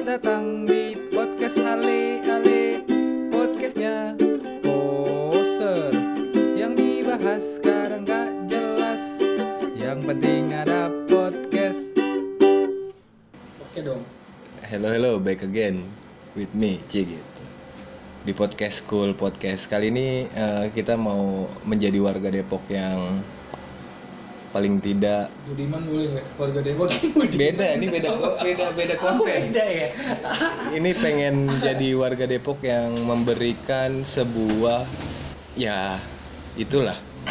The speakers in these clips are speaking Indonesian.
datang di podcast Ale Ale Podcastnya poser. Yang dibahas sekarang gak jelas Yang penting ada podcast. Oke dong. Hello hello, back again with me, Cie gitu. Di podcast School Podcast kali ini eh, kita mau menjadi warga Depok yang paling tidak Budiman boleh nggak? Warga Depok beda ini beda beda beda konten. Beda ya? Ini pengen jadi warga Depok yang memberikan sebuah ya itulah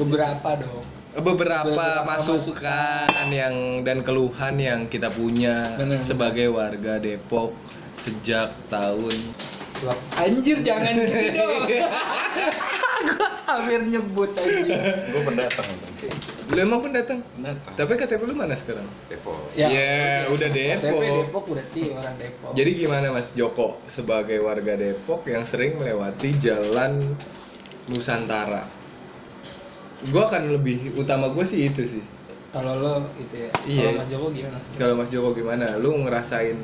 Beberapa dong beberapa, Beberapa masukan yang dan keluhan yang kita punya Bener. sebagai warga Depok sejak tahun Anjir jangan gitu dong hampir nyebut anjir gue pendatang lu emang pun datang pendatang. Tapi KTP lu mana sekarang? Depok. Ya, udah Depok. KTP Depok berarti orang Depok. Jadi gimana Mas Joko? Sebagai warga Depok yang sering melewati jalan Nusantara. Gua akan lebih utama gue sih itu sih. Kalau lo itu ya Iya. Kalau Mas Joko gimana? kalau Mas Joko gimana? Lu ngerasain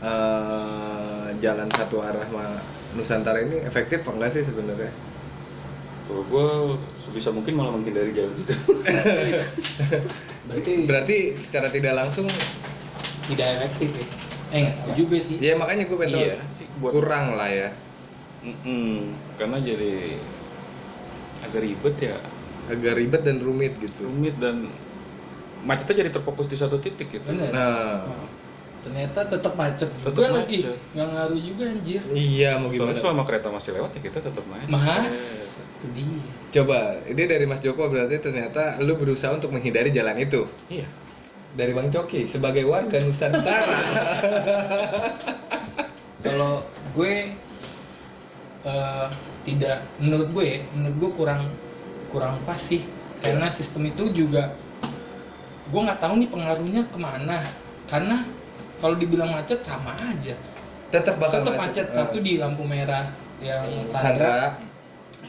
eh, jalan satu arah ma- Nusantara ini efektif apa enggak sih sebenarnya kalau gue sebisa mungkin malah menghindari jalan situ. Berarti berarti secara tidak langsung tidak efektif ya? Eh nggak tahu juga sih. Ya makanya gue pengen Iya buat- kurang lah ya. Mm-mm, karena jadi agak ribet ya. Agak ribet dan rumit gitu. Rumit dan macetnya jadi terfokus di satu titik gitu. Bener. nah. Oh. Ternyata tetap macet Tetep juga lagi. macet. Nggak ngaruh juga anjir. Iya mau Soalnya gimana selama kereta masih lewat ya kita tetap main Mas Itu dia Coba, ini dari Mas Joko berarti ternyata lu berusaha untuk menghindari jalan itu. iya Dari Bang Coki sebagai warga Nusantara. Kalau gue eh, tidak menurut gue ya, menurut gue kurang kurang pas sih karena sistem itu juga gue nggak tahu nih pengaruhnya ke mana karena kalau dibilang macet sama aja Tetap bakal tetap macet satu Ah. di lampu merah yang Sandra Sandra.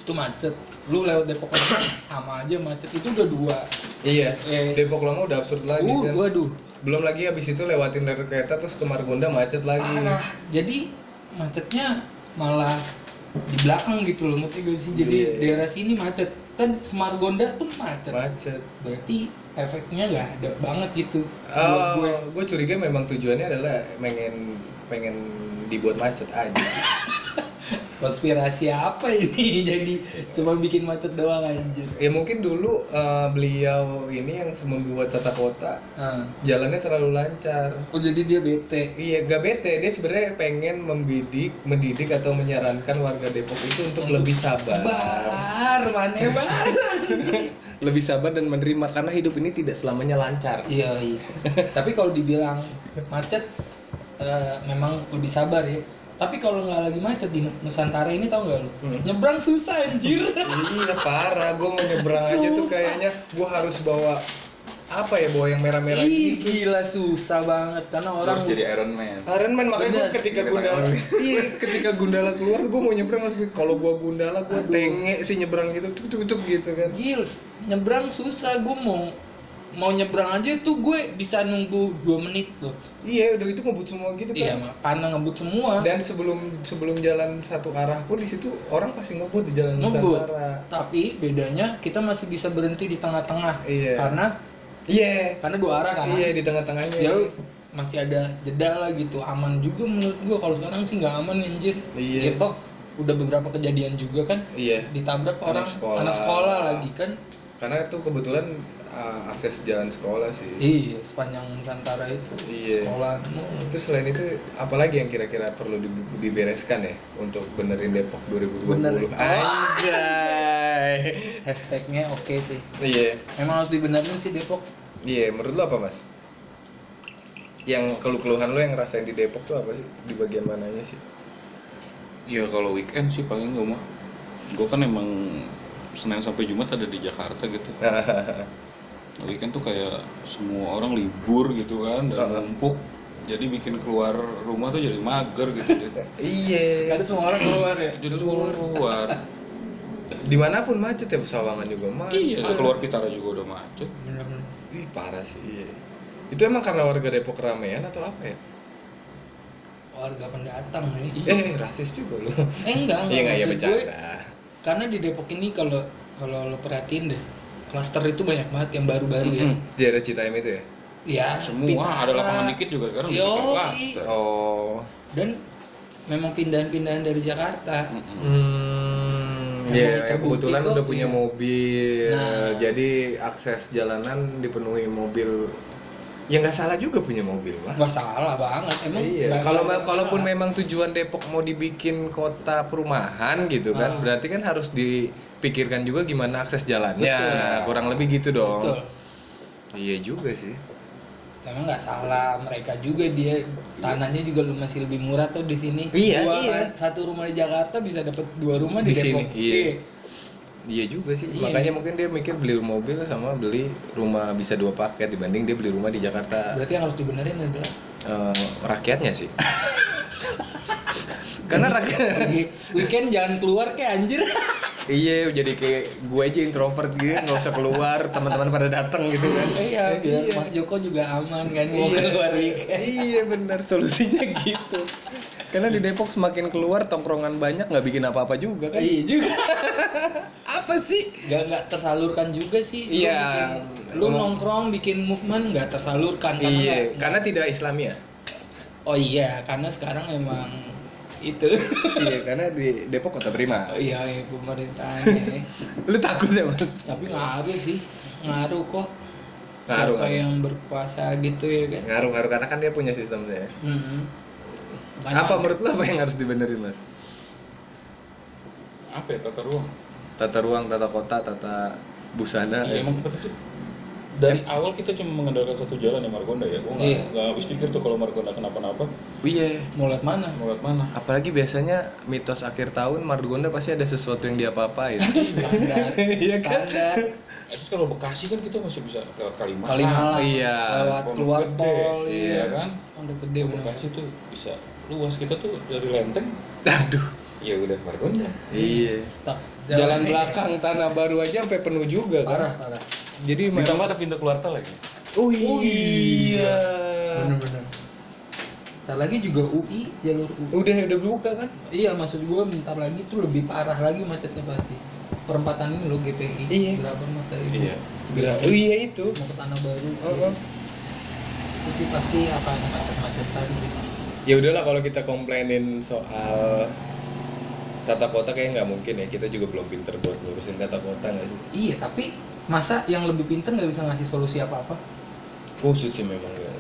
Itu macet lu lewat Depok Lama sama aja macet itu udah dua Iya. eh Depok Lama udah absurd lagi uh, kan. waduh Belum lagi habis itu lewatin rel kereta terus ke Margonda macet lagi. parah jadi macetnya malah di belakang gitu loh ngerti gak sih jadi Iya. daerah sini macet kan Semargonda pun macet Macet. berarti efeknya nggak ada banget gitu Oh, gue gue curiga memang tujuannya adalah pengen pengen dibuat macet aja. konspirasi apa ini jadi cuma bikin macet doang anjir ya mungkin dulu eh, beliau ini yang membuat tata kota Ah. jalannya terlalu lancar. oh jadi dia bete Iya, gak bete. Dia sebenarnya pengen membidik, mendidik atau menyarankan warga Depok itu untuk, Untuk lebih sabar. bar mana bar Lebih sabar dan menerima karena hidup ini tidak selamanya lancar. iya iya tapi kalau dibilang macet eh, memang lebih sabar ya tapi kalau nggak lagi macet di Nusantara ini tau nggak lu? Hmm. nyebrang susah anjir. Iya, parah. Gue mau nyebrang aja tuh kayaknya. Gue harus bawa apa ya, bawa yang merah-merah gitu. gila susah banget. Karena orang harus jadi Iron Man. Iron Man makanya gue ketika Gundala iya ketika Gundala keluar gue mau nyebrang langsung. Kalau gue Gundala gue tenge sih nyebrang gitu tuk tuk gitu kan. Gils, nyebrang susah. Gue mau mau nyebrang aja tuh gue bisa nunggu 2 menit loh. Iya udah itu ngebut semua gitu iya kan. mah karena ngebut semua. Dan sebelum sebelum jalan satu arah pun di situ orang pasti ngebut di jalan Ngebut. Nusantara tapi bedanya kita masih bisa berhenti di tengah-tengah iya. karena iya. karena dua arah kan. Iya di tengah-tengahnya. Ya masih ada jeda lah gitu. Aman juga menurut gue kalau sekarang sih nggak aman anjir. Iya. gitu udah beberapa kejadian juga kan. Iya. Ditabrak Anak orang sekolah. anak sekolah. lagi kan. Karena itu kebetulan uh, akses jalan sekolah sih. Iya sepanjang Nusantara itu. Iya. sekolah itu selain itu apalagi yang kira-kira perlu di- dibereskan ya untuk benerin Depok 2020 Bener. Anjay. hashtagnya oke sih. Iya. Emang harus dibenerin sih Depok. Iya menurut lu apa mas? Yang keluh-keluhan lu yang ngerasain di Depok tuh apa sih? Di bagian mananya sih? Iya kalau weekend sih paling gue mah gue kan emang Senin sampai Jumat ada di Jakarta gitu weekend tuh kayak semua orang libur gitu kan dan numpuk jadi bikin keluar rumah tuh jadi mager gitu iya Ada semua orang keluar ya. jadi keluar di mana pun macet ya Pesawangan juga macet iya keluar Pitara juga udah macet Bener-bener. Ih, parah sih iya. Itu emang karena warga Depok ramean atau apa ya? warga pendatang nih Eh, rasis juga lu. eh enggak enggak Iya nggak ya bercanda. karena di Depok ini kalau kalau lo perhatiin deh klaster itu banyak banget yang baru-baru ya Mhm. Daerah Citaim itu ya? ya Semua Bintara. ada lapangan dikit juga sekarang Yo, klaster. Oh. dan memang pindahan-pindahan dari Jakarta Mhm. Hmm, ya terbukti kebetulan udah punya iya. mobil, Nah. jadi akses jalanan dipenuhi mobil. Ya nggak salah juga punya mobil, mah. nggak salah banget emang Iya. Kalau kalaupun salah. memang tujuan Depok mau dibikin kota perumahan gitu kan, Ah. berarti kan harus dipikirkan juga gimana akses jalannya. Betul. Kurang lebih gitu dong. betul Iya juga sih. emang nggak salah mereka juga dia tanahnya juga masih lebih murah tuh di sini Iya, Dua iya. kan, satu rumah di Jakarta bisa dapat dua rumah di, Di Depok sini, iya. Iya juga sih. Iya. Makanya mungkin dia mikir beli mobil sama beli rumah bisa dua paket dibanding dia beli rumah di Jakarta. berarti yang harus dibenerin adalah Eh, rakyatnya sih. Karena rakyat weekend jangan keluar kayak anjir. Iya jadi kayak gue aja introvert gitu nggak usah keluar teman-teman pada datang gitu kan. Iya biar Iya. Mas Joko juga aman kan mau Iya. keluar weekend. Iya benar solusinya gitu. Karena di Depok semakin keluar tongkrongan banyak nggak bikin apa-apa juga kan. Iya juga. Apa sih? Nggak nggak tersalurkan juga sih. Lu Iya. bikin- lu nongkrong bikin movement nggak tersalurkan karena iya nggak- karena tidak Islamia. Oh iya karena sekarang emang itu. Iya karena di Depok kota prima. Oh, iya iya, pemerintahannya lu takut ya mas? Tapi ngaruh sih ngaruh kok. Ngaruh, siapa ngaruh. yang berkuasa gitu ya kan? Ngaruh-ngaruh karena kan dia punya sistemnya Hmm. Makanya- apa menurut lu apa yang harus dibenerin mas? Apa ya tata ruang? tata ruang tata kota tata busana Iya emang kita dari awal kita cuma mengandalkan satu jalan ya Margonda ya. Nggak Iya. nggak habis pikir tuh kalau Margonda kenapa-napa iya mau lihat mana mau lihat mana. apalagi biasanya mitos akhir tahun Margonda pasti ada sesuatu yang diapa-apain standar Iya kan? standar Eh, Terus kalau Bekasi kan kita masih bisa lewat Kalimalang. Kalimalang iya. lewat Pondok keluar Gede, tol iya iya kan? Pondok gede. Bekasi tuh bisa luas kita tuh dari Lenteng aduh ya udah Margonda. iya. Stuck. jalan belakang tanah baru aja sampai penuh juga kan? Parah parah. Jadi Ditambah ada pintu keluar tol lagi. oh Oh iya. Bener-bener. Ntar lagi juga UI jalur UI udah udah buka kan? Iya maksud gua bentar lagi tuh lebih parah lagi macetnya pasti. Perempatan ini lo GPI Iya. Gerapan mata ibu. Iya. Gerakan oh iya itu. Mau ke tanah baru. Oh, oh. itu sih pasti akan macet-macetan sih. Ya udahlah kalau kita komplainin soal tata kota kayak nggak mungkin ya. Kita juga belum pinter buat ngurusin tata kota nggak sih? Iya tapi masa yang lebih pintar nggak bisa ngasih solusi apa-apa? Khusus sih memang ya.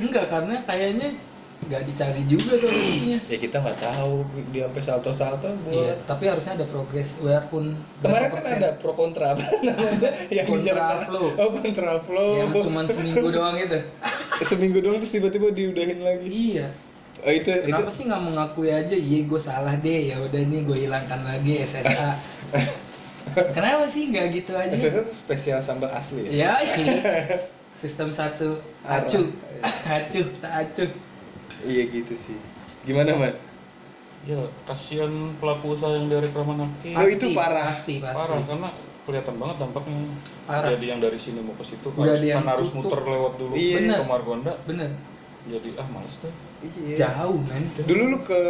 enggak karena kayaknya nggak dicari juga solusinya. Ya kita nggak tahu dia sampai salto salto iya buat tapi harusnya ada progres walaupun kemarin kan persen. ada pro kontra apa? Yang Kontraflow. oh kontraflow yang cuma seminggu doang itu. Seminggu doang terus tiba-tiba diudahin lagi. Iya oh itu kenapa itu sih nggak mengakui aja iya gue salah deh ya udah nih gue hilangkan lagi SSA kenapa sih nggak gitu aja SSS itu spesial sambal asli ya ya iya. sistem satu acu acu tak acu iya gitu sih gimana mas Ya kasihan pelaku usaha yang dari Kraman Hakim. Oh, itu parah. pasti pasti Parah karena kelihatan banget dampaknya. Parah. Jadi yang dari sini mau ke situ Udah harus, ada yang kan harus tutup. muter lewat dulu Iya. Ke Margonda. bener Jadi ah males deh. iya. Jauh men. Dulu lu ke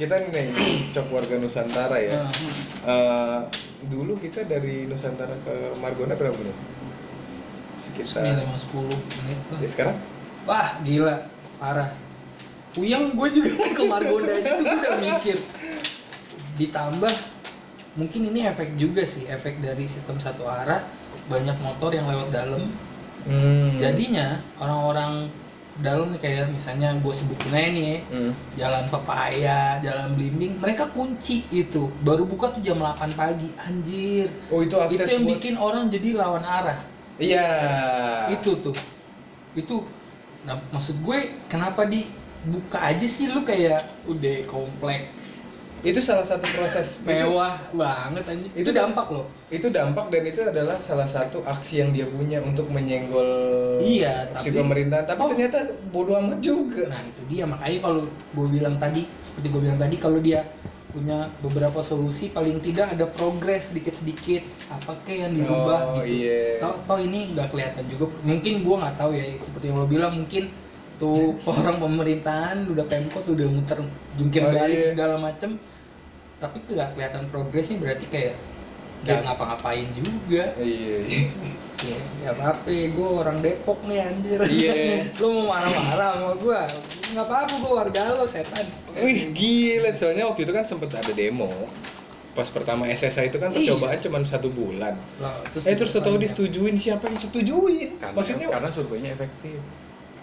kita nih cok warga Nusantara ya. Eh, dulu kita dari Nusantara ke Margonda berapa menit? Sekitar lima sepuluh menit lah. Ya sekarang? wah gila. Parah. Puyeng gue juga ke Margonda tuh gue udah mikir. Ditambah mungkin ini efek juga sih efek dari sistem satu arah banyak motor yang lewat dalam. Hmm. jadinya orang-orang dalam nih kayak misalnya gue sebutin aja nih ya, Hmm. jalan pepaya, jalan blimbing, mereka kunci itu. Baru buka tuh jam 8 pagi. Anjir. Oh itu akses itu yang buat- bikin orang jadi lawan arah. Iya. Itu tuh. Itu nah, maksud gue kenapa dibuka aja sih lu kayak udah komplek Itu salah satu proses mewah banget anjir. Itu, Itu- dampak loh. Itu, itu dampak dan itu adalah salah satu aksi yang dia punya untuk menyenggol Iya, si tapi- pemerintahan. Tapi Oh. ternyata bodoh amat juga. Nah, itu dia makanya kalau gue bilang tadi seperti gue bilang tadi kalau dia punya beberapa solusi paling tidak ada progres sedikit-sedikit apa kayak yang dirubah oh, gitu iya. toh, toh ini nggak kelihatan juga mungkin gua nggak tahu ya seperti yang lo bilang mungkin tuh orang pemerintahan udah pemkot udah muter jungkir Oh, balik iya. segala macem tapi tuh nggak kelihatan progresnya berarti kayak nggak Iya. ngapa-ngapain juga Iya. iya. ya ya apa gue orang Depok nih anjir Iya. lu mau marah-marah sama gue nggak apa-apa gue warga lo setan Wih gila, soalnya waktu itu kan sempet ada demo Pas pertama SSA itu kan Iya. percobaan cuma satu bulan Lah, Eh terus setelah ditanya. disetujuin, siapa yang setujuin? Karena, Maksudnya karena surveinya efektif.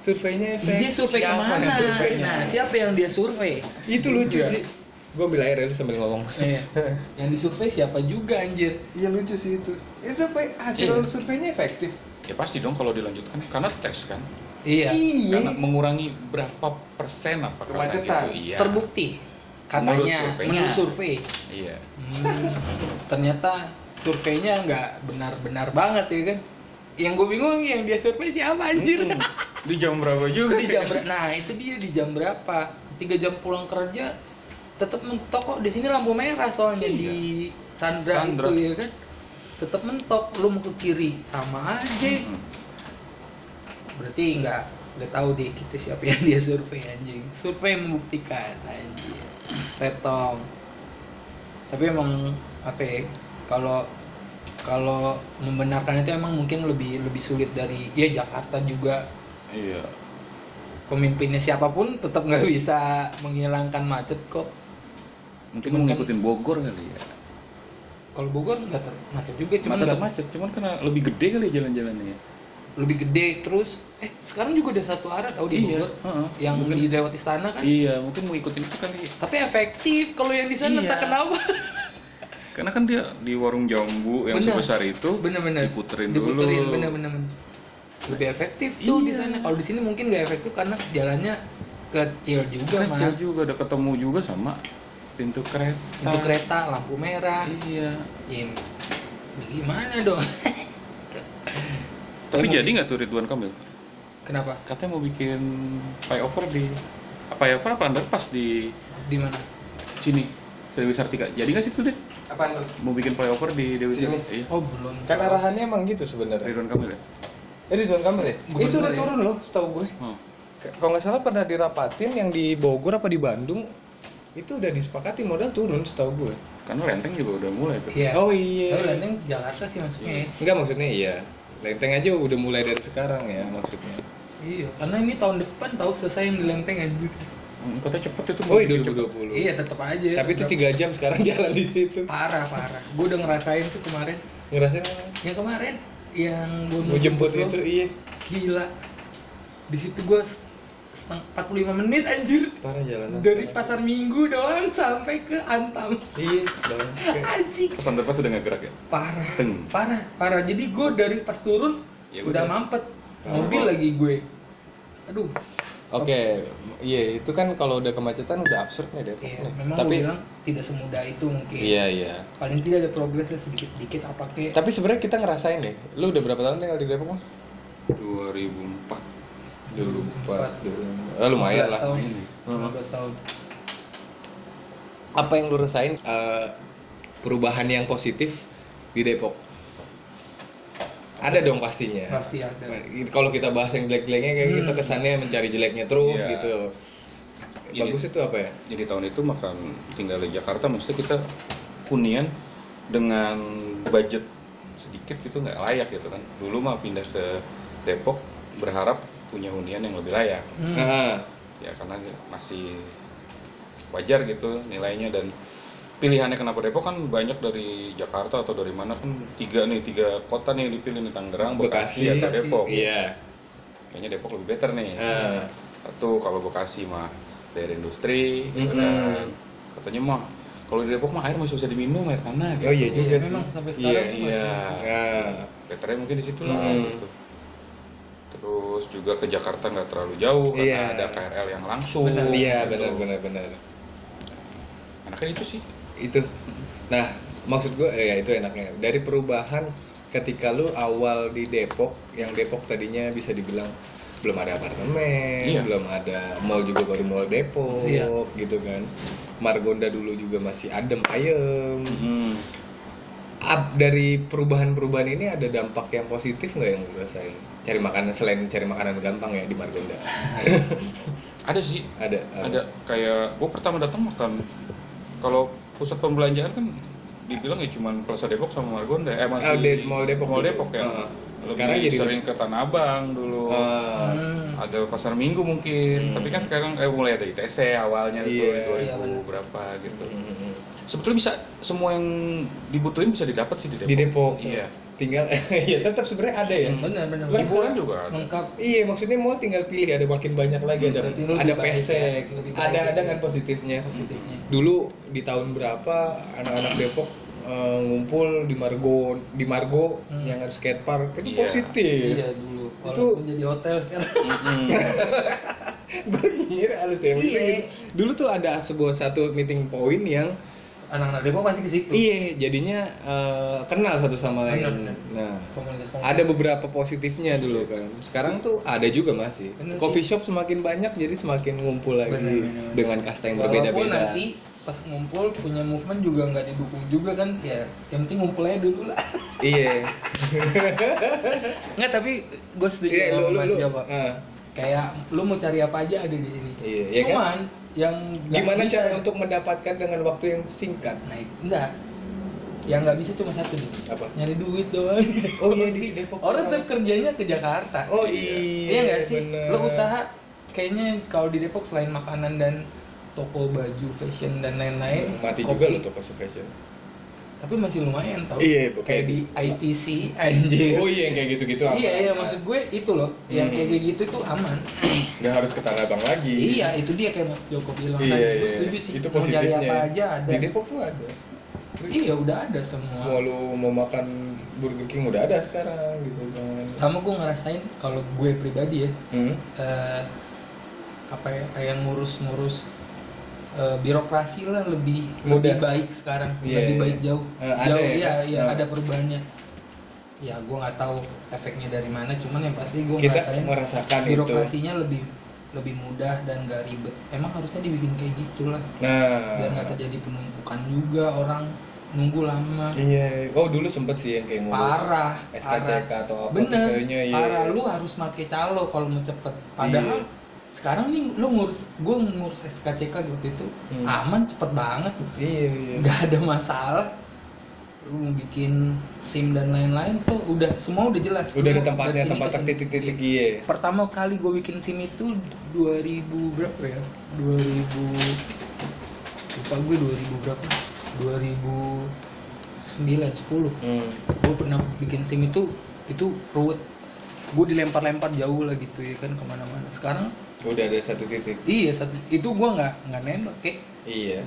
surveinya efek dia survei Siapa ke mana yang surveinya? nah siapa yang dia survei Itu lucu Iya. sih Gue ambil air ya lu sambil ngomong Iya. yang disurvei siapa juga anjir Iya lucu sih itu Itu apa hasil Iya. surveinya efektif Ya pasti dong kalau dilanjutkan karena tes kan. iya Karena mengurangi berapa persen apa Kemacetan. Gitu. Iya. terbukti katanya Menurut survei Iya. Hmm, ternyata surveinya nggak benar-benar banget ya kan yang gue bingung yang dia survei siapa anjir Mm-mm. Di jam berapa juga? di jam ber- nah itu dia di jam berapa tiga jam pulang kerja tetap mentok kok di sini lampu merah soalnya Iya. di Sandra, Sandra. itu ya kan tetap mentok lu mau ke kiri sama aja Mm. berarti nggak udah tahu deh kita siapa yang dia survei anjing survei membuktikan anjing retong tapi emang apa ya kalau kalau membenarkan itu emang mungkin lebih lebih sulit dari ya Jakarta juga Iya. pemimpinnya siapa pun tetap nggak bisa menghilangkan macet kok Mungkin Cuman mau kan- ngikutin Bogor kali ya. kalau Bogor nggak macet juga Cuma cuman nggak macet, cuman karena lebih gede kali ya jalan-jalannya ya. lebih gede terus eh sekarang juga ada satu arah tahu di Bogor heeh. yang mungkin, di lewat istana kan Iya, mungkin mau ikutin itu kali. ya. tapi efektif kalau yang di sana Iya. entah kenapa Karena kan dia di warung jambu yang Benar. sebesar itu bener-bener diputerin, diputerin dulu. bener-bener lebih efektif tuh di Iya. sana kalau di sini mungkin nggak efektif karena jalannya kecil juga Kecil mas juga udah ketemu juga sama pintu kereta. pintu kereta lampu merah Iya. ya, gimana dong Tapi jadi mau- nggak tuh Ridwan Kamil? kenapa Katanya mau bikin flyover di flyover apa underpass di di mana sini Dewi Sartika. Jadi nggak sih tuh deh? Apaan tuh? Mau bikin flyover di Dewi Sini. Sartika? Iya. oh belum Kan arahannya emang gitu sebenarnya Ridwan Kamil ya? Eh Ridwan Kamil ya? Gubernur Itu udah ya? turun loh setahu gue Oh. Kalau nggak salah pernah dirapatin yang di Bogor apa di Bandung itu udah disepakati modal turun setahu gue. Karena Lenteng juga udah mulai tuh. iya Oh Lalu iya. Lenteng Jakarta sih masuknya ya. Enggak maksudnya iya. Lenteng aja udah mulai dari sekarang ya maksudnya. Iya, karena ini tahun depan tahu selesai yang di Lenteng anjir. Hmm, katanya cepet itu. Oh iya bikin cepet. 2020. Iya, tetap aja. Tapi itu tiga jam sekarang jalan di situ. parah parah. Gue udah ngerasain tuh kemarin. Ngerasain apa? Yang kemarin yang gue Mau jemput itu iya. gila. Di situ gue setengah 45 menit anjir. Parah jalanan. Dari pasar Minggu doang sampai ke Antam. Iya, dong. Anjing. Pas udah nggak gerak ya? Parah. Teng. Parah, parah. Jadi gue dari pas turun Ya udah udah. mampet. Oh. Mobil lagi gue. Aduh, Oke, iya itu kan kalau udah kemacetan udah absurd nih Depok iya, nih. memang Tapi bilang tidak semudah itu mungkin. iya iya. Paling tidak ada progresnya sedikit-sedikit apa kek. Tapi sebenarnya kita ngerasain deh. Lu udah berapa tahun tinggal di Depok mah? 2004. Dulu empat, dulu. Ah, lumayan 15 lah. tahun. Ini. 15 tahun. Apa yang lu rasain eh, perubahan yang positif di Depok? Ada dong pastinya. Pasti ada. Nah, Kalau kita bahas yang jelek-jeleknya kayak Hmm. kita kesannya mencari jeleknya terus Iya. gitu. Bagus itu apa ya? Jadi tahun itu makan tinggal di Jakarta maksudnya kita hunian dengan budget sedikit itu nggak layak gitu kan. Dulu mah pindah ke Depok berharap punya hunian yang lebih layak. Hmm. Ya karena masih wajar gitu nilainya dan pilihannya kenapa Depok kan banyak dari Jakarta atau dari mana kan tiga nih tiga kota nih yang dipilih nih Tangerang, Bekasi, Bekasi, atau Bekasi. Depok. iya. Kayaknya Depok lebih better nih. Ah, Satu kalau Bekasi mah daerah industri, gitu Mm-mm. kan. Katanya mah kalau di Depok mah air masih bisa diminum air tanah. Oh iya Iya, juga sih. memang sampai Iya, sekarang masih- Iya. Ah. Betternya mungkin di situ lah. Mm. Gitu. Terus juga ke Jakarta nggak terlalu jauh karena ada KRL yang langsung. Benar, iya gitu. benar benar benar. Enaknya itu sih. Itu. Nah, maksud gue eh, ya itu enaknya dari perubahan ketika lu awal di Depok yang Depok tadinya bisa dibilang belum ada apartemen, Iya. belum ada mall juga baru mall Depok Iya. gitu kan. Margonda dulu juga masih adem ayem. Mm. Ab- dari perubahan-perubahan ini ada dampak yang positif nggak yang lu rasain? Cari makanan selain cari makanan gampang ya di Margonda. Ada sih, Ada. ada kayak gue pertama datang makan kalau pusat pembelanjaan kan dibilang ya cuman Plaza Depok sama Margonda eh masih Ah, di Mall Depok Mall. Depok ya Ah. Lebih Sekarang jadi- sering ke Tanah Abang dulu Ah, Hmm. ada pasar minggu mungkin Hmm. tapi kan sekarang eh, mulai ada ITC awalnya itu Iya. 2000 Iya, benar. berapa gitu mm, sebetulnya bisa semua yang dibutuhin bisa didapat sih di Depok di Depok. iya Tinggal ya tetap sebenarnya ada ya. Hmm. benar benar Lengkap. hiburan juga ada lengkap Iya, maksudnya mau tinggal pilih ada makin banyak lagi ada lu ada lebih baik pesek, ya, lebih baik ada ada gitu. kan positifnya. positifnya Dulu di tahun berapa anak-anak Depok eh, ngumpul di Margo di Margo Hmm. yang ada skatepark itu Iya. positif. iya dulu Itu- walaupun jadi hotel sekarang nyindir halus ya. Iya. gitu. Dulu tuh ada sebuah satu meeting point yang anak-anak Depok pasti ke situ iya jadinya eh, kenal satu sama lain. Benar. Nah, komunitas ada beberapa positifnya dulu kan. Sekarang tuh ada juga masih. Bener Coffee shop semakin banyak jadi semakin ngumpul lagi Bener, bener. dengan kasta yang walaupun berbeda-beda. nanti pas ngumpul punya movement juga nggak didukung juga kan ya yang penting ngumpul aja dulu lah Iya. nggak tapi gue setuju Iya, lu sama lu Mas. Joko ah, kayak lu mau cari apa aja ada di sini Iya, ya kan? Yang Gimana bisa- cara untuk mendapatkan dengan waktu yang singkat? itu enggak yang nggak bisa cuma satu nih Apa? nyari duit doang Oh iya di Depok. orang tetap kerjanya ke Jakarta Oh iya iya. nggak sih bener. lo usaha kayaknya kalau di Depok selain makanan dan toko baju fashion dan lain-lain mati kopi, juga lo toko fashion. Tapi masih lumayan tau Iya, kayak di ITC anjir Oh iya yang kayak gitu-gitu iya aman. iya maksud gue itu loh yang Hmm. kayak kayak gitu tuh aman nggak harus ke Tanah Abang lagi. iya itu dia kayak Mas Joko bilang Iya, tadi gue iya. setuju sih Itu mau positifnya. apa aja ada Di Depok tuh ada. iya udah ada Mau semua lu mau makan Burger King udah ada sekarang gitu kan. sama gue ngerasain kalau gue pribadi ya Hmm? eh, apa ya kayak ngurus-ngurus eh, birokrasi lah lebih Mudah. lebih baik sekarang Iya, lebih iya. baik jauh ada jauh ya? iya iya Nah. ada perubahannya ya gue nggak tahu efeknya dari mana cuman yang pasti gue ngerasain merasakan itu. birokrasinya lebih lebih mudah dan gak ribet emang harusnya dibikin kayak gitulah Nah. biar nggak terjadi penumpukan juga orang nunggu lama Iya. Oh dulu sempet sih yang kayak ngurus parah SKCK parah atau apa bener kayaknya iya. parah lu harus pakai calo kalau mau cepet padahal Iya. Sekarang nih lu ngurus gue ngurus SKCK waktu itu Hmm. aman cepet banget Iya iya. nggak ada masalah lu mau bikin sim dan lain-lain tuh udah semua udah jelas Udah ada tempatnya, tempat titik-titik Iya. iya. pertama kali gue bikin sim itu 2000 berapa ya 2000 lupa gue 2000 berapa 2009 10 Hmm. gue pernah bikin sim itu itu ruwet gue dilempar-lempar jauh lah gitu ya kan ke mana-mana sekarang Udah ada satu titik. iya satu itu gue nggak nggak nembak kayak Iya.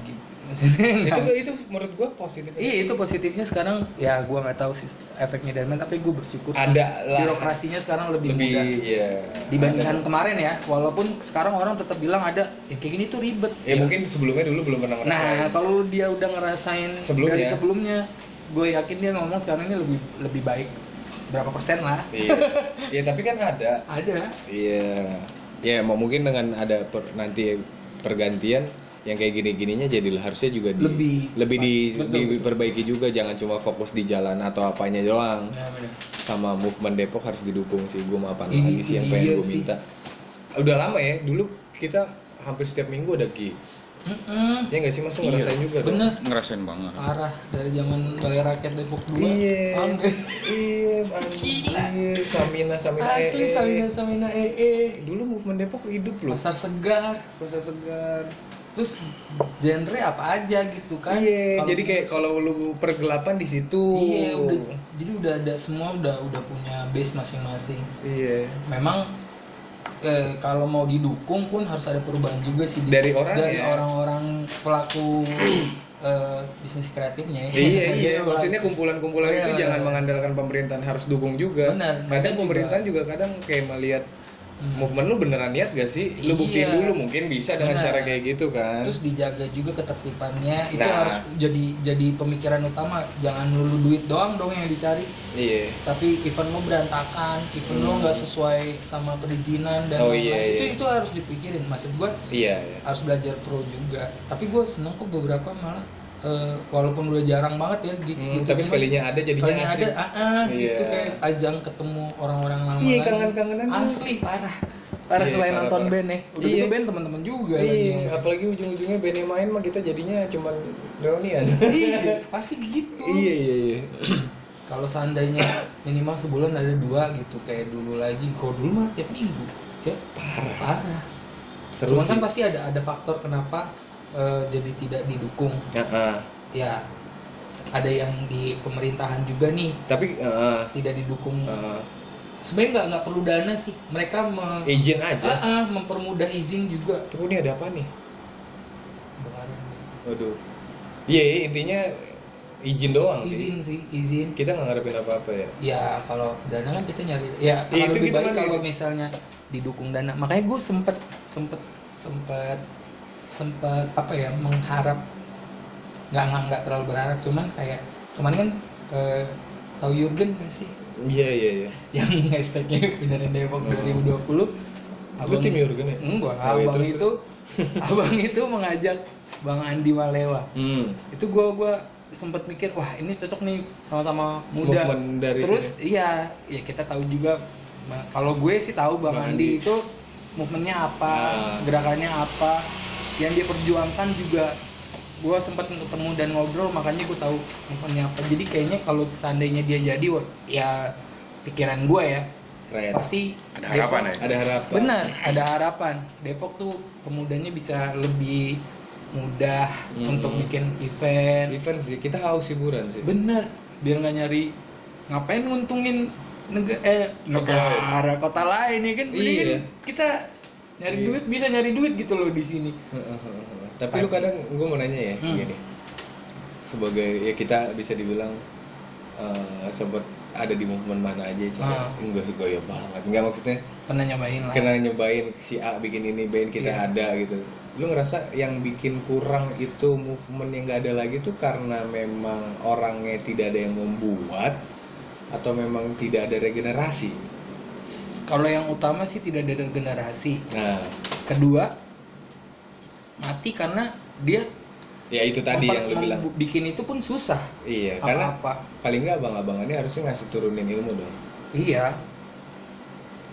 maksudnya itu itu menurut gua positif. iya itu positifnya sekarang ya gue nggak tahu sih efeknya dari mana tapi gue bersyukur Ada lah. birokrasinya sekarang lebih, lebih mudah ya. dibandingkan Ada. kemarin ya walaupun sekarang orang tetap bilang ada ya kayak gini tuh ribet Ya mungkin sebelumnya dulu belum pernah nah ngerasain. kalau dia udah ngerasain Sebelumnya. dari sebelumnya gue yakin dia ngomong sekarang ini lebih lebih baik berapa persen lah Iya. Iya tapi kan ada. ada Iya. Ya mau mungkin dengan ada per- nanti pergantian yang kayak gini-gininya jadi harusnya juga di, Lebih lebih di. Betul, diperbaiki juga. Jangan cuma fokus di jalan atau apanya doang. Nah, bener. sama movement Depok harus didukung sih. Gue mau apa lagi sih yang pengen dia gue minta. Udah lama ya dulu kita hampir setiap minggu ada gigs Mm-mm. ya nggak sih mas? Iya. ngerasain juga dong? bener. Ngerasain banget. Parah dari zaman balai rakyat Depok 2 Iya. Iya Gila. anjir Samina Samina asli ee. Samina Samina EE dulu movement Depok hidup loh. Pasar segar. Pasar segar. Terus genre apa aja gitu kan? Iya jadi kayak musik- kalau lu pergelapan di situ. Iya udah jadi udah ada semua udah udah punya base masing-masing. Iya. Memang eh, kalau mau didukung pun harus ada perubahan juga sih Dari orang dari ya? orang-orang pelaku eh, bisnis kreatifnya ya. iya iya maksudnya kumpulan-kumpulan Iya, itu iya, jangan iya. mengandalkan pemerintahan harus dukung juga Benar, kadang mereka juga- pemerintahan juga kadang kayak melihat Hmm. movement lu beneran niat gak sih lu buktiin Iya. dulu mungkin bisa dengan cara kayak gitu kan terus dijaga juga ketertibannya itu Nah. harus jadi jadi pemikiran utama jangan lulu duit doang dong yang dicari iya tapi event lo berantakan event lo Hmm. nggak sesuai sama perizinan dan Oh, lain-lain. iya, itu iya. itu harus dipikirin maksud gua iya iya harus belajar pro juga tapi gue seneng kok beberapa malah eh, walaupun udah jarang banget ya gigs Hmm, gitu tapi sekalinya ada jadinya sekalinya ada asik. ah, ah, Iya. gitu kayak ajang ketemu orang-orang lama iya kangen-kangenan asli parah. Parah Iya, selain parah, nonton parah. band ya. Udah Iya. gitu band teman-teman juga lagi iya yang- apalagi ujung-ujungnya band yang main mah kita jadinya cuman reunian. Iya pasti gitu. Iya iya iya. Kalau seandainya minimal sebulan ada dua gitu kayak dulu lagi kalau dulu mah tiap minggu. Ya parah. Parah. Seru cuman sih. kan pasti ada ada faktor kenapa eh, jadi tidak didukung. Ya, ah. ya ada yang di pemerintahan juga nih. Tapi ah, tidak didukung. Ah, sebenarnya nggak nggak perlu dana sih. Mereka me- izin aja. Ah, mempermudah izin juga. Tuh ini ada apa nih? Waduh. Iya iya, intinya izin doang sih. Izin sih izin. Kita nggak ngarepin apa-apa ya? Ya kalau dana kan kita nyari. Ya Iya, itu lebih kita baik kan kalau misalnya didukung dana. Makanya gue sempet sempet sempet sempet apa ya mengharap nggak nggak nggak terlalu berharap cuman kayak kemarin kan eh, tahu Jurgen gak sih iya iya iya yang hashtagnya benerin Depok Oh. 2020 lu tim Jurgen ya enggak Oh, iya, abang terus, itu abang itu mengajak Bang Andi Malewa hmm. itu gua gua sempet mikir wah ini cocok nih sama-sama muda movement dari terus sini. iya ya kita tahu juga kalau gue sih tahu Bang, Bang Andi, Andi. itu movementnya apa Ah. gerakannya apa yang dia perjuangkan juga gue sempat ketemu dan ngobrol makanya gue tahu movementnya apa. Jadi kayaknya kalau seandainya dia jadi wah, ya pikiran gue ya keren. pasti Ada harapan ya? ada harapan. Benar ada harapan. Depok tuh pemudanya bisa lebih mudah Hmm. untuk bikin event. Event sih kita haus hiburan sih. Bener biar nggak nyari ngapain nguntungin negara eh negara kota lain ya kan? Mendingan Iya. kita nyari Iya. duit bisa nyari duit gitu loh di sini tapi lu kadang gue mau nanya ya Hmm. gini sebagai ya kita bisa dibilang eh sobat ada di movement mana aja Cik, Ah. enggak gue ya banget enggak maksudnya pernah nyobain lah kena nyobain si A bikin ini band kita Iya. ada gitu lu ngerasa yang bikin kurang itu movement yang nggak ada lagi tuh karena memang orangnya tidak ada yang membuat atau memang tidak ada regenerasi kalau yang utama sih tidak ada regenerasi nah. Kedua mati karena dia ya itu tadi yang lu bilang. bikin itu pun susah. Iya karena apa paling nggak abang-abang ini harusnya ngasih turunin ilmu dong. Iya.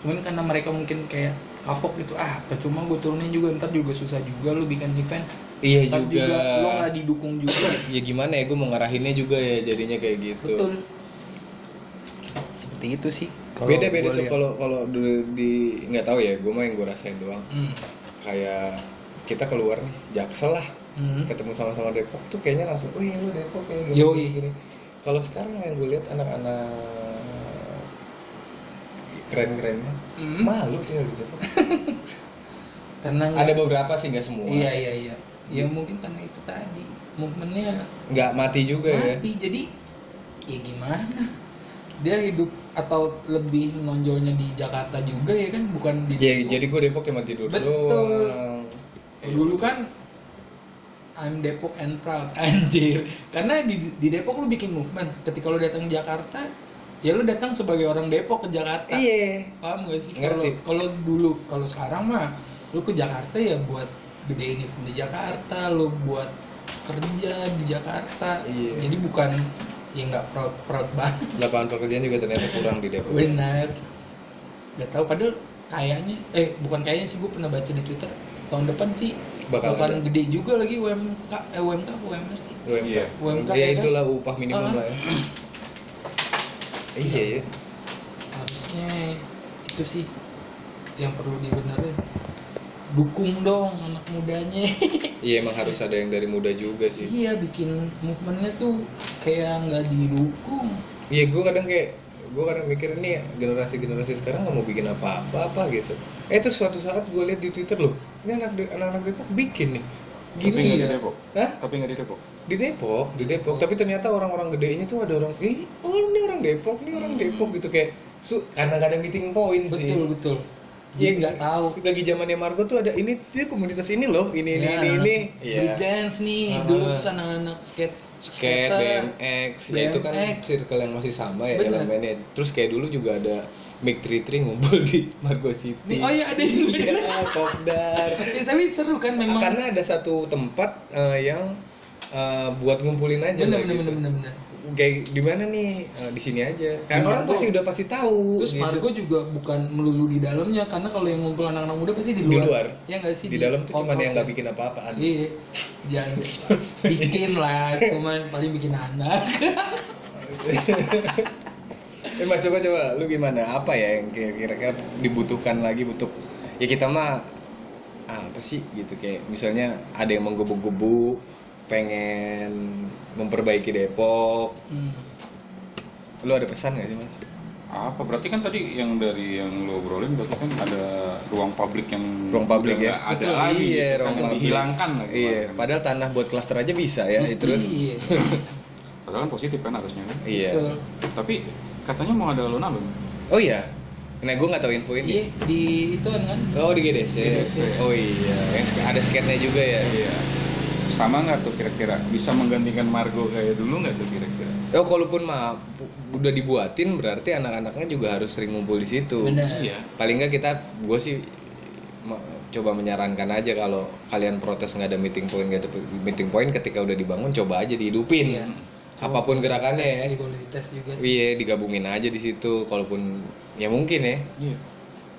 Cuman karena mereka mungkin kayak kapok gitu ah percuma gue turunin juga ntar juga susah juga lu bikin event. Iya ntar juga, juga lo nggak didukung juga. Ya gimana ya gue mau ngarahinnya juga ya jadinya kayak gitu. Betul. Seperti itu sih beda beda gua tuh kalau kalau dulu di nggak tahu ya gue mah yang gue rasain doang Hmm. kayak kita keluar nih jaksel lah Hmm. ketemu sama-sama Depok tuh kayaknya langsung, iya lu Depok kayak gini, Yoi. gini, gini." Kalau sekarang yang gue lihat anak-anak keren-kerennya Hmm. malu tinggal di Depok. karena Ada beberapa sih nggak semua. iya iya iya ya mungkin karena itu tadi movementnya Nggak mati juga ya. mati jadi ya gimana dia hidup atau lebih menonjolnya di Jakarta juga ya kan bukan di Ya, Depok. jadi gue Depok cuma tidur Betul. doang. Eh, dulu kan I'm Depok and proud anjir karena di, di Depok lu bikin movement ketika lu datang ke Jakarta ya lu datang sebagai orang Depok ke Jakarta Iya. paham gak sih kalau Ngerti. kalau dulu kalau sekarang mah lu ke Jakarta ya buat gedein event di Jakarta lu buat kerja di Jakarta Iya. jadi bukan ya nggak proud proud banget Lapangan pekerjaan juga ternyata kurang di Depok. benar nggak tahu padahal kayaknya eh bukan kayaknya sih gue pernah baca di Twitter tahun depan sih Bakal bakalan ada. gede juga lagi UMK eh UMK apa UMR sih UMK. Iya. UMK ya ya kan? itulah upah minimum Ah. lah ya. iya ya. harusnya itu sih yang perlu dibenerin dukung dong anak mudanya Iya emang harus ada yang dari muda juga sih. iya bikin movementnya tuh kayak nggak didukung Iya gue kadang kayak gue kadang mikir nih generasi generasi sekarang nggak mau bikin apa-apa apa gitu. Eh terus suatu saat gue lihat di Twitter loh, ini anak anak-anak Depok bikin nih. Tapi gitu di ya Depok. Hah? Tapi nggak di Depok. Di Depok, di Depok. Tapi ternyata orang-orang gedenya tuh ada orang, ih, oh ini orang Depok, ini orang Hmm. Depok gitu kayak su kadang-kadang meeting point sih. betul betul jadi nggak tahu. Lagi zamannya Margo tuh ada ini dia komunitas ini loh ini ini Ya, ini ini. Break dance nih Ah. dulu tuh anak-anak skate skate skater. BMX. Ya itu kan BMX. circle yang masih sama ya Bener. elemennya. Terus kayak dulu juga ada Mick Tri Tri ngumpul di Margo City. Oh iya ada juga iya kopdar. Ya, tapi seru kan memang. Karena ada satu tempat eh, yang eh, buat ngumpulin aja bener lah bener gitu. bener bener bener kayak di mana nih Eh, di sini aja kan Di orang pasti udah pasti tahu terus gitu. Margo juga bukan melulu di dalamnya karena kalau yang ngumpul anak-anak muda pasti di Di luar, luar. ya nggak sih di dalam tuh cuma yang nggak ya? bikin apa-apaan iya jangan bikin lah cuman paling bikin anak Eh Mas Joko coba lu gimana? Apa ya yang kira- kira-kira dibutuhkan lagi untuk ya kita mah ah, apa sih gitu kayak misalnya ada yang menggebu-gebu pengen memperbaiki Depok. Hmm. Lu ada pesan gak sih Mas? apa berarti kan tadi yang dari yang lo obrolin berarti kan ada ruang publik yang Ruang publik ya? ada Betul, lagi iya, gitu kan, ruang yang publik. dihilangkan lagi Iya, kan. padahal tanah buat klaster aja bisa ya. Hmm, Terus iya padahal kan positif kan harusnya kan iya. betul. tapi katanya mau ada alun-alun Oh iya. Nah, gue nggak tahu info ini. iya di itu kan kan Oh di GDC. GDC. Oh iya, yang ada skate-nya juga ya. iya sama nggak tuh kira-kira bisa menggantikan Margo kayak dulu nggak tuh kira-kira Oh, kalaupun mah udah dibuatin berarti anak-anaknya juga harus sering ngumpul di situ. benar iya Paling nggak kita, gue sih coba menyarankan aja kalau kalian protes nggak ada meeting point nggak ada meeting point ketika udah dibangun coba aja dihidupin. Iya. Apa pun gerakannya ya. Tes, boleh dites juga sih Iya, digabungin aja di situ. Kalaupun ya mungkin ya. iya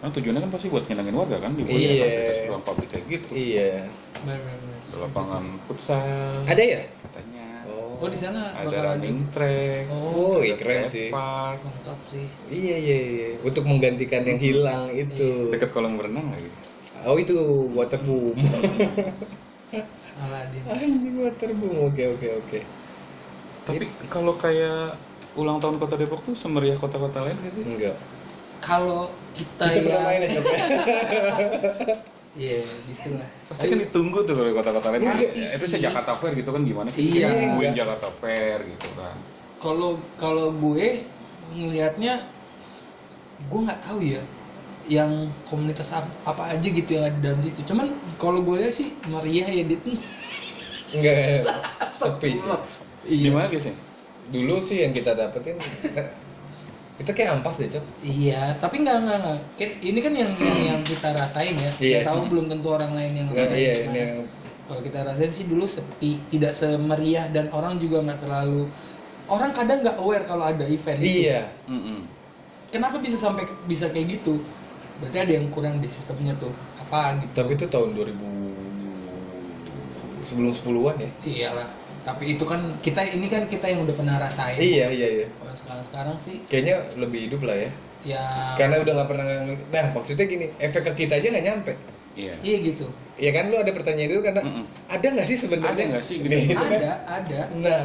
Nah, tujuannya kan pasti buat nyenangin warga kan dibuat Iya. fasilitas ruang publik kayak gitu Iya. benar lapangan futsal Ada ya? katanya oh di sana ada bakal ada running track oh Oh, iya, keren sih. park lengkap sih Iya iya iya. Untuk menggantikan yang hilang itu. dekat kolam berenang lagi Oh itu waterboom. Aladin Anjing waterboom. Oke oke oke. tapi kalau kayak ulang tahun kota Depok tuh semeriah kota-kota lain gak sih Enggak. kalau kita, Kita pernah yang main ya Cok, ya? iya gitulah pasti kan ditunggu tuh kalau kota-kota lain kan itu sih. sih Jakarta Fair gitu kan gimana sih Iya. Enggak. Jakarta Fair gitu kan kalau kalau gue ngelihatnya gue nggak tahu ya yang komunitas ap- apa aja gitu yang ada dalam situ cuman kalau gue lihat sih meriah ya dit Enggak. Sepi sih. di iya mana biasanya Dulu sih yang kita dapetin kita kayak ampas deh cok. iya tapi nggak nggak nggak ini kan yang yang, yang kita rasain ya Iya. Kita tahu belum tentu orang lain yang Nggak, rasain iya ini yang kalau kita rasain sih dulu sepi tidak semeriah dan orang juga nggak terlalu orang kadang nggak aware kalau ada event itu. iya. Mm-mm. kenapa bisa sampai bisa kayak gitu berarti ada yang kurang di sistemnya tuh apa gitu Tapi itu tahun 2000 sebelum 10-an ya. iyalah tapi itu kan kita ini kan kita yang udah pernah rasain Iya iya iya. kalau sekarang sekarang sih Kayaknya lebih hidup lah ya. ya Karena udah nggak pernah nah maksudnya gini efek ke kita aja nggak nyampe. iya iya gitu Ya kan lu ada pertanyaan itu karena Mm-mm. ada nggak sih sebenarnya? Ada nggak sih gitu? Gitu ada ada Nah,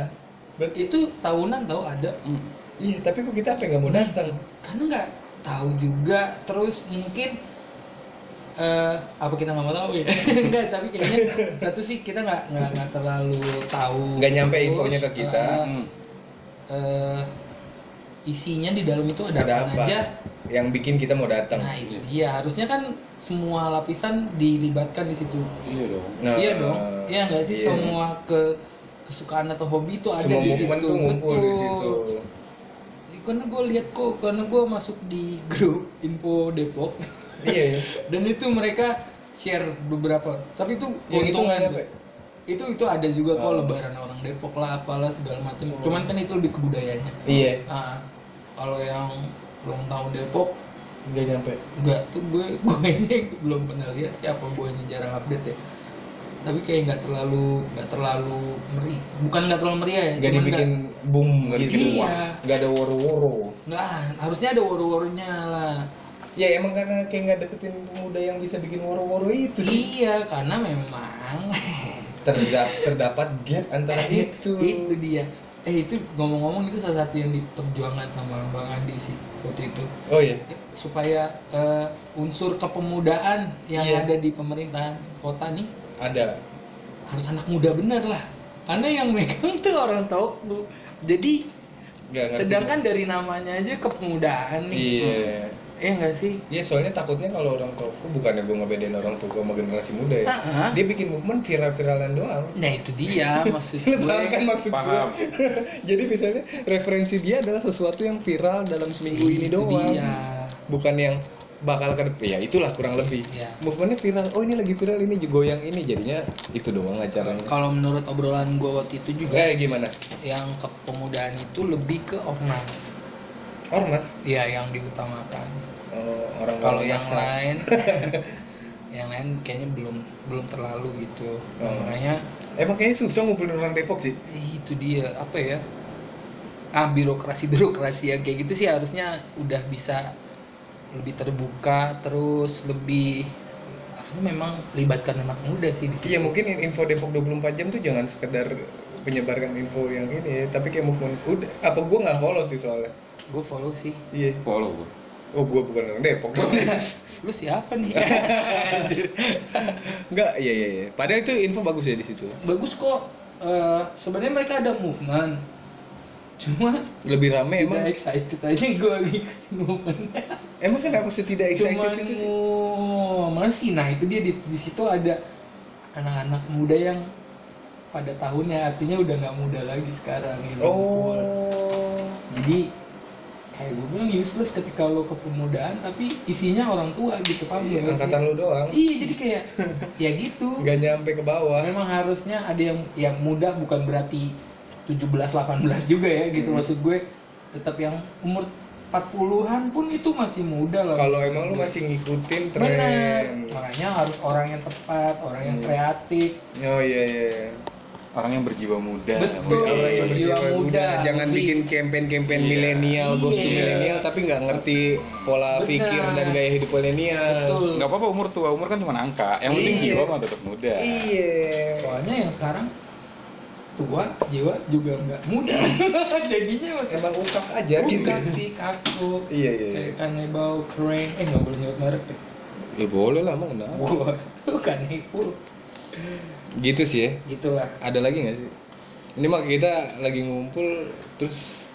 berarti itu tahunan tahu ada Mm. iya tapi kok kita apa yang nggak mau datang? karena nggak tahu juga terus mungkin eh apa kita nggak mau tahu ya? Enggak tapi kayaknya satu sih kita nggak nggak nggak terlalu tahu Nggak nyampe Terus, infonya ke kita. eh, Mm. eh, isinya di dalam itu ada, Ada apa aja? Yang bikin kita mau datang. nah itu dia. Harusnya kan semua lapisan dilibatkan di situ. Iya dong. Nah, iya dong. Iya nggak sih? iya. semua ke kesukaan atau hobi itu ada Semua di situ. tuh ngumpul di situ. karena gue lihat kok karena gue masuk di grup info Depok iya ya. dan itu mereka share beberapa tapi itu itu nggak keuntungan nyampe. itu itu ada juga kok Oh. lebaran orang Depok lah apalah segala macam cuman kan itu lebih ke budayanya Iya, nah kalau yang ulang tahun Depok nggak nyampe. enggak tuh gue gue ini belum pernah lihat siapa gue ini jarang update ya tapi kayak nggak terlalu nggak terlalu meri bukan nggak terlalu meriah ya Nggak dibikin boom nggak gitu. wah. Nggak ada woro-woro. nggak harusnya ada woro-woronya lah Ya emang karena kayak nggak deketin pemuda yang bisa bikin woro-woro itu sih. iya karena memang Terdap, terdapat gap antara itu. itu dia eh itu ngomong-ngomong itu salah satu yang diperjuangkan sama Bang Andi sih waktu itu Oh iya. supaya eh, unsur kepemudaan yang Iya. ada di pemerintahan kota nih Ada. harus anak muda bener lah karena yang megang tuh orang tahu tuh jadi ngerti. sedangkan dari namanya aja kepemudaan nih Iya. Iya nggak sih? Iya soalnya takutnya kalau orang tua gue bukannya gue ngebedain orang tua gue sama generasi muda ya. Ah. Dia bikin movement viral-viralan doang. Nah itu dia maksud gue. paham kan maksud Paham. gue? Jadi misalnya referensi dia adalah sesuatu yang viral dalam seminggu ini Itu doang. Dia. Bukan yang bakal ke ya itulah kurang lebih. Iya. Movementnya viral. Oh ini lagi viral ini goyang ini jadinya itu doang acaranya. Kalau menurut obrolan gue waktu itu juga Eh gimana? yang kepemudaan itu lebih ke ormas. Ormas? Iya yang diutamakan. Oh, orang Kalau yang masa. lain, yang lain kayaknya belum belum terlalu gitu. Nah, Oh. makanya Emang kayaknya susah ngumpulin orang Depok sih. ih, itu dia apa ya? Ah birokrasi birokrasi yang kayak gitu sih harusnya udah bisa lebih terbuka terus lebih harusnya memang libatkan anak muda sih di situ. Iya mungkin info Depok 24 jam tuh jangan sekedar penyebarkan info yang ini tapi kayak movement udah apa gua nggak follow sih soalnya. Gue follow sih. Iya. Follow gue. Oh gua bukan orang Depok dong. Lu siapa nih? Enggak, iya iya iya. Padahal itu info bagus ya di situ. Bagus kok. Eh, sebenarnya mereka ada movement. Cuma Lebih rame tidak emang. excited aja gue ngikutin movementnya. Emang kenapa sih tidak excited Cuman itu sih? oh, masih. Nah itu dia di, di situ ada anak-anak muda yang pada tahunnya artinya udah nggak muda lagi sekarang ngumpul. Oh. Jadi kayak gue bilang useless ketika lo kepemudaan tapi isinya orang tua gitu paham Iya, angkatan lu doang. Iya jadi kayak ya gitu. Nggak nyampe ke bawah. Memang harusnya ada yang yang muda bukan berarti 17 18 juga ya gitu Hmm. maksud gue tetap yang umur 40-an pun itu masih muda lah. Kalau emang lu masih ngikutin tren. Bener. Makanya harus orang yang tepat, orang yang Hmm. kreatif. Oh iya iya. Orang yang berjiwa muda. Betul. Orang yang berjiwa berjiwa muda. muda. Jangan Lebih. bikin campaign-campaign Iya. milenial, ghost to Iya. milenial, tapi nggak ngerti pola Benar. pikir dan gaya hidup milenial. Nggak apa-apa umur tua, umur kan cuma angka. Yang penting Iya. jiwa mah tetap muda. Iya. Soalnya yang sekarang tua, jiwa juga nggak muda. Jadinya macam emang ukak aja gitu. bukan sih kaku. Iya iya. iya. Kayak kanebau keren. Eh nggak boleh nyebut merek. ya? Ya boleh lah emang kenapa? Bukan itu. Gitu sih ya. Gitulah. Ada lagi nggak sih? Ini mah kita lagi ngumpul terus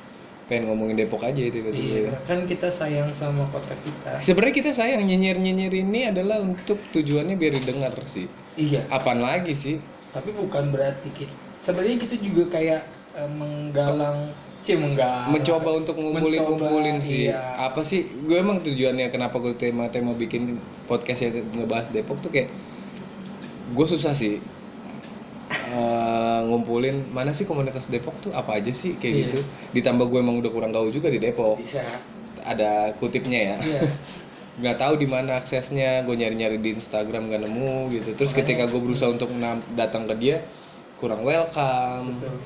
pengen ngomongin Depok aja itu Iya, kan kita sayang sama kota kita. Sebenarnya kita sayang nyinyir-nyinyir ini adalah untuk tujuannya biar didengar sih. Iya. Apaan lagi sih? Tapi bukan berarti kita. Sebenarnya kita juga kayak eh, menggalang, cie menggalang. mencoba untuk ngumpulin Mencoba, ngumpulin sih iya. apa sih gue emang tujuannya kenapa gue tema-tema bikin podcast ya ngebahas Depok tuh kayak gue susah sih eh, ngumpulin mana sih komunitas Depok tuh apa aja sih kayak Iya. gitu ditambah gue emang udah kurang tahu juga di Depok Bisa. ada kutipnya ya Iya. nggak tahu di mana aksesnya gue nyari-nyari di Instagram gak nemu gitu terus Makanya- ketika gue berusaha untuk datang ke dia kurang welcome Betul.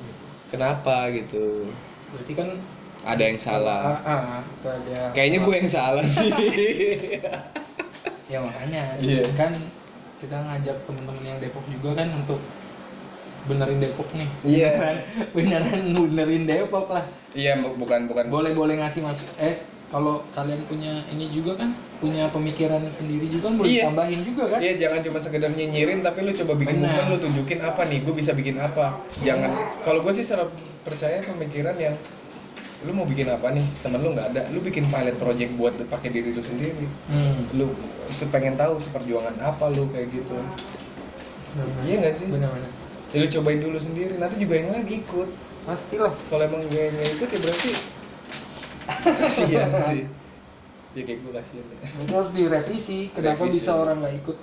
kenapa gitu Berarti kan ada yang salah Ah, ah, itu ada. Kayaknya gue yang salah sih. Ya makanya. Iya. Kan kita ngajak temen-temen yang Depok juga kan untuk benerin Depok nih. Iya. Beneran, beneran benerin Depok lah. Iya, bu- bukan bukan. Boleh boleh ngasih masuk. Eh kalau kalian punya ini juga kan punya pemikiran sendiri juga kan boleh Iya. tambahin juga kan? Iya, jangan cuma sekedar nyinyirin, tapi lu coba bikin movement, lu tunjukin apa nih, gue bisa bikin apa. Jangan. Kalau gue sih selalu percaya pemikiran yang lu mau bikin apa nih, temen lu nggak ada, lu bikin pilot project buat pakai diri lu sendiri. Hmm. Lu pengen tahu seperjuangan apa lu kayak gitu. Iya nggak sih? Benar-benar. Ya, lu cobain dulu sendiri, nanti juga yang lain ikut. Pastilah. Kalau emang gue yang ikut ya berarti kasihan sih. Ya kayak gue kasihan. ya. Itu harus direvisi. Kenapa Revisi. bisa orang nggak ikut?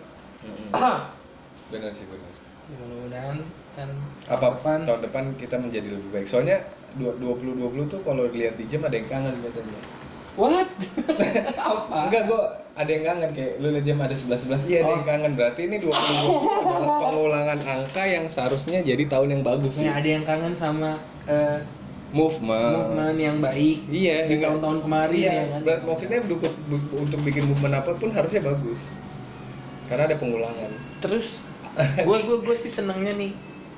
Benar sih benar. Ya, mudah-mudahan kan apa depan tahun depan kita menjadi lebih baik soalnya dua- 2020 tuh kalau dilihat di jam ada yang kangen katanya what? Apa? Enggak gua ada yang kangen kayak lu lihat jam ada 11 11 iya ada Oh. yang kangen. Berarti ini 2020 adalah pengulangan angka yang seharusnya jadi tahun yang bagus Nih, sih. ada yang kangen sama eh, movement. movement yang baik iya di enggak- tahun-tahun kemarin iya, ya kan? berat- maksudnya bu- untuk bikin movement apa pun harusnya bagus. Karena ada pengulangan. Terus gue gue gue sih senengnya nih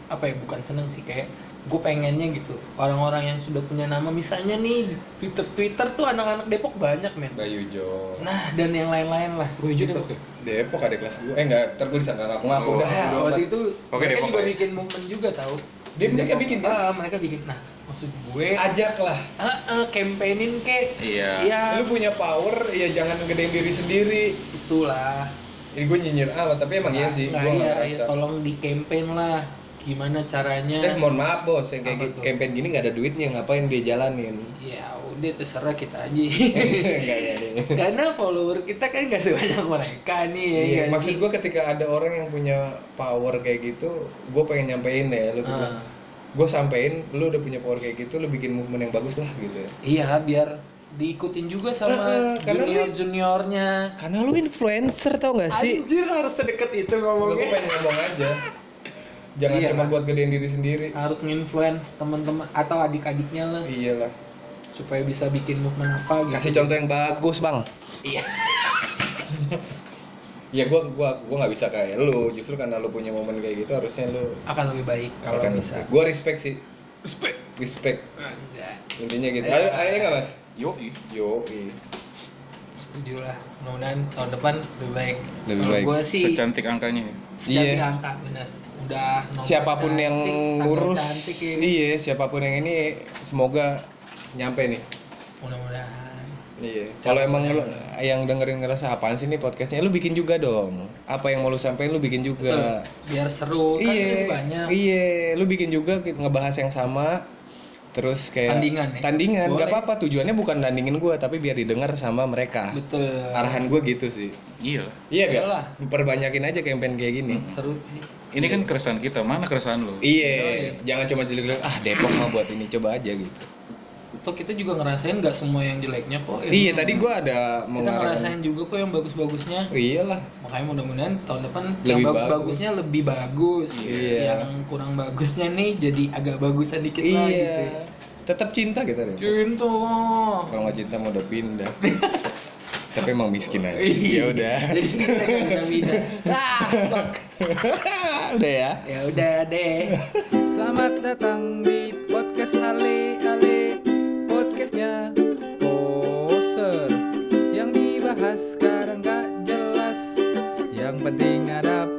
apa ya bukan seneng sih kayak gue pengennya gitu orang-orang yang sudah punya nama misalnya nih di Twitter Twitter tuh anak-anak Depok banyak men Bayu Jo nah dan yang lain-lain lah gitu Depok ada kelas gue eh enggak ntar gue disangka ngaku ngaku udah Ah, udah waktu itu Oke, mereka Depok juga ya. bikin movement juga tahu Dia mereka bikin kan? Ah, mereka bikin. Nah, maksud gue Ajak lah. ah, ah, campaignin kek. Iya. Iya, Lu punya power, ya jangan gedein diri sendiri. itulah. Ini gue nyinyir amat, tapi emang iya sih. Nggak, Gue iya, nggak iya, merasa. tolong di campaign lah. Gimana caranya? Eh mohon maaf bos, yang kayak gitu- tuh? campaign gini nggak ada duitnya, ngapain dia jalanin? Ya udah terserah kita aja. Enggak ya. Karena follower kita kan gak sebanyak mereka nih ya. Iya, nggak maksud sih? gue ketika ada orang yang punya power kayak gitu, gue pengen nyampein ya, lu Ah, gue sampein, lu udah punya power kayak gitu, lu bikin movement yang bagus lah gitu. iya, biar diikutin juga sama karena lu- junior juniornya. Karena lu influencer tau gak Anjir harus sedekat itu Gue ngomongnya. pengen ngomong aja. Jangan Iya cuma lah. buat gedein diri sendiri. Harus nge-influence teman-teman atau adik-adiknya lah Iyalah. supaya bisa bikin movement apa gitu. Kasih contoh yang bagus bang. Iya. Ya gua gua gua nggak bisa kayak lu. Justru karena lu punya momen kayak gitu harusnya lu Akan lebih baik kalau akan bisa. Gua respect sih. Respect. Respect. Anjay. Intinya gitu. Ayo, ayo nggak mas? Yo, Yo. iya. Setuju lah. Mudah-mudahan tahun depan lebih baik. Lebih baik. Gua sih secantik angkanya ya. secantik Iya. angka bener. Udah Siapa pun yang cantik, tanggal lurus, cantik ya. iya. Siapa pun yang ini semoga nyampe nih. Mudah-mudahan. Iya. Kalau emang yang- lu yang dengerin ngerasa apaan sih nih podcastnya, lu bikin juga dong. Apa yang mau lu sampein lu bikin Betul. juga. Biar seru kan iya. banyak. Iya. Lu bikin juga kita ngebahas yang sama. Terus kayak Tandingan ya? Tandingan, nggak apa-apa. Tujuannya bukan nandingin gua, tapi biar didengar sama mereka. Betul. Arahan gua gitu sih. Iya. Iya kan? Perbanyakin aja campaign kayak gini. seru sih. Ini kan keresahan kita, mana keresahan lo? Iya, Iya. jangan cuma jelek-jelek. Ah Depok mah buat ini coba aja gitu. Toh kita juga ngerasain nggak semua yang jeleknya kok. ya. Iya, tadi gua ada kita ngerasain juga kok yang bagus-bagusnya. Iyalah. Makanya mudah-mudahan tahun depan Lebih yang bagus-bagusnya lebih bagus. Iya. Yang kurang bagusnya nih jadi agak bagusan dikit lah gitu. Iya. Tetap cinta kita deh. Cinta lah. Kalau nggak cinta mau udah pindah. Tapi emang miskin aja. Iya. Ya udah. Jadi kita nggak pindah. Ah, fuck. udah ya. ya udah deh. Selamat datang di podcast Ale Ale Podcastnya Poser Yang dibahas sekarang gak jelas Yang penting ada